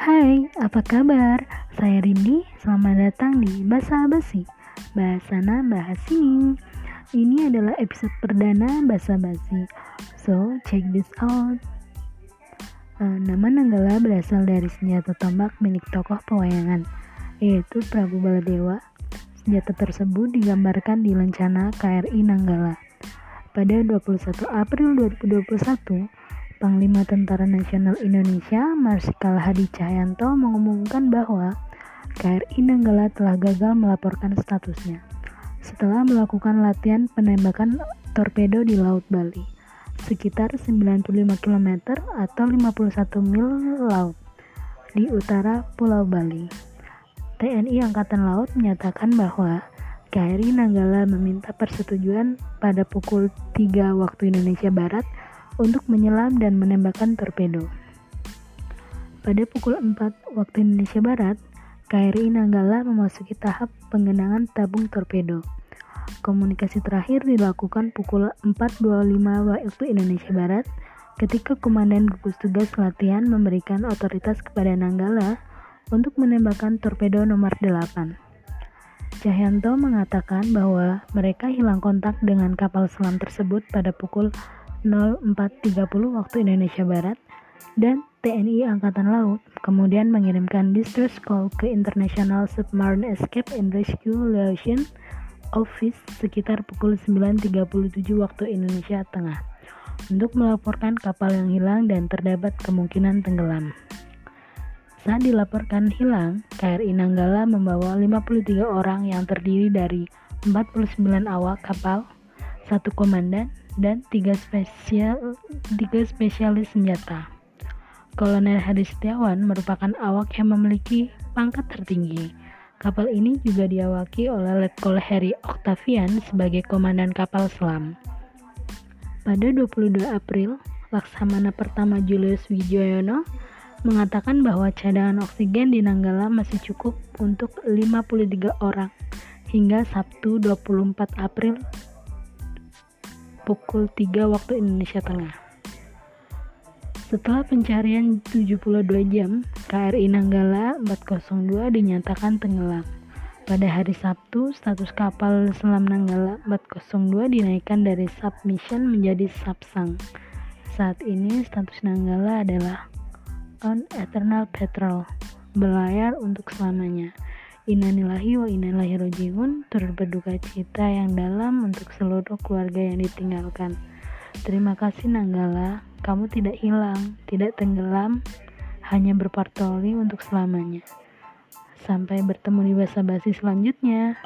Hai, apa kabar? Saya Rindi, selamat datang di Bahasa Basi Bahasana Bahas ini Ini adalah episode perdana Bahasa Basi. So, check this out. Uh, Nama Nanggala berasal dari senjata tombak milik tokoh pewayangan Yaitu Prabu Baladewa. Senjata tersebut digambarkan di lencana KRI Nanggala. Pada 21 April 2021 Panglima Tentara Nasional Indonesia Marsikal Hadi Cahyanto mengumumkan bahwa KRI Nanggala telah gagal melaporkan statusnya setelah melakukan latihan penembakan torpedo di Laut Bali sekitar 95 km atau 51 mil laut di utara Pulau Bali. TNI Angkatan Laut menyatakan bahwa KRI Nanggala meminta persetujuan pada pukul 3 waktu Indonesia Barat untuk menyelam dan menembakkan torpedo. Pada pukul 4 waktu Indonesia Barat, KRI Nanggala memasuki tahap pengenangan tabung torpedo. Komunikasi terakhir dilakukan pukul 4.25 waktu Indonesia Barat ketika Komandan Gugus Tugas Latihan memberikan otoritas kepada Nanggala untuk menembakkan torpedo nomor 8. Cahyanto mengatakan bahwa mereka hilang kontak dengan kapal selam tersebut pada pukul 04.30 waktu Indonesia Barat dan TNI Angkatan Laut kemudian mengirimkan distress call ke International Submarine Escape and Rescue Liaison Office sekitar pukul 9.37 waktu Indonesia Tengah untuk melaporkan kapal yang hilang dan terdapat kemungkinan tenggelam. Saat dilaporkan hilang, KRI Nanggala membawa 53 orang yang terdiri dari 49 awak kapal, satu komandan, dan tiga, spesial, tiga spesialis senjata. Kolonel Hadi Setiawan merupakan awak yang memiliki pangkat tertinggi. Kapal ini juga diawaki oleh Letkol Heri Octavian sebagai komandan kapal selam. Pada 22 April, Laksamana pertama Julius Wijoyono mengatakan bahwa cadangan oksigen di Nanggala masih cukup untuk 53 orang hingga Sabtu 24 April pukul 3 waktu Indonesia Tengah. Setelah pencarian 72 jam, KRI Nanggala 402 dinyatakan tenggelam. Pada hari Sabtu, status kapal selam Nanggala 402 dinaikkan dari submission menjadi subsang. Saat ini status Nanggala adalah on eternal patrol, berlayar untuk selamanya. Innalillahi wa innalillahi rojiun turut berduka cita yang dalam untuk seluruh keluarga yang ditinggalkan. Terima kasih Nanggala, kamu tidak hilang, tidak tenggelam, hanya berpatroli untuk selamanya. Sampai bertemu di basa basi selanjutnya.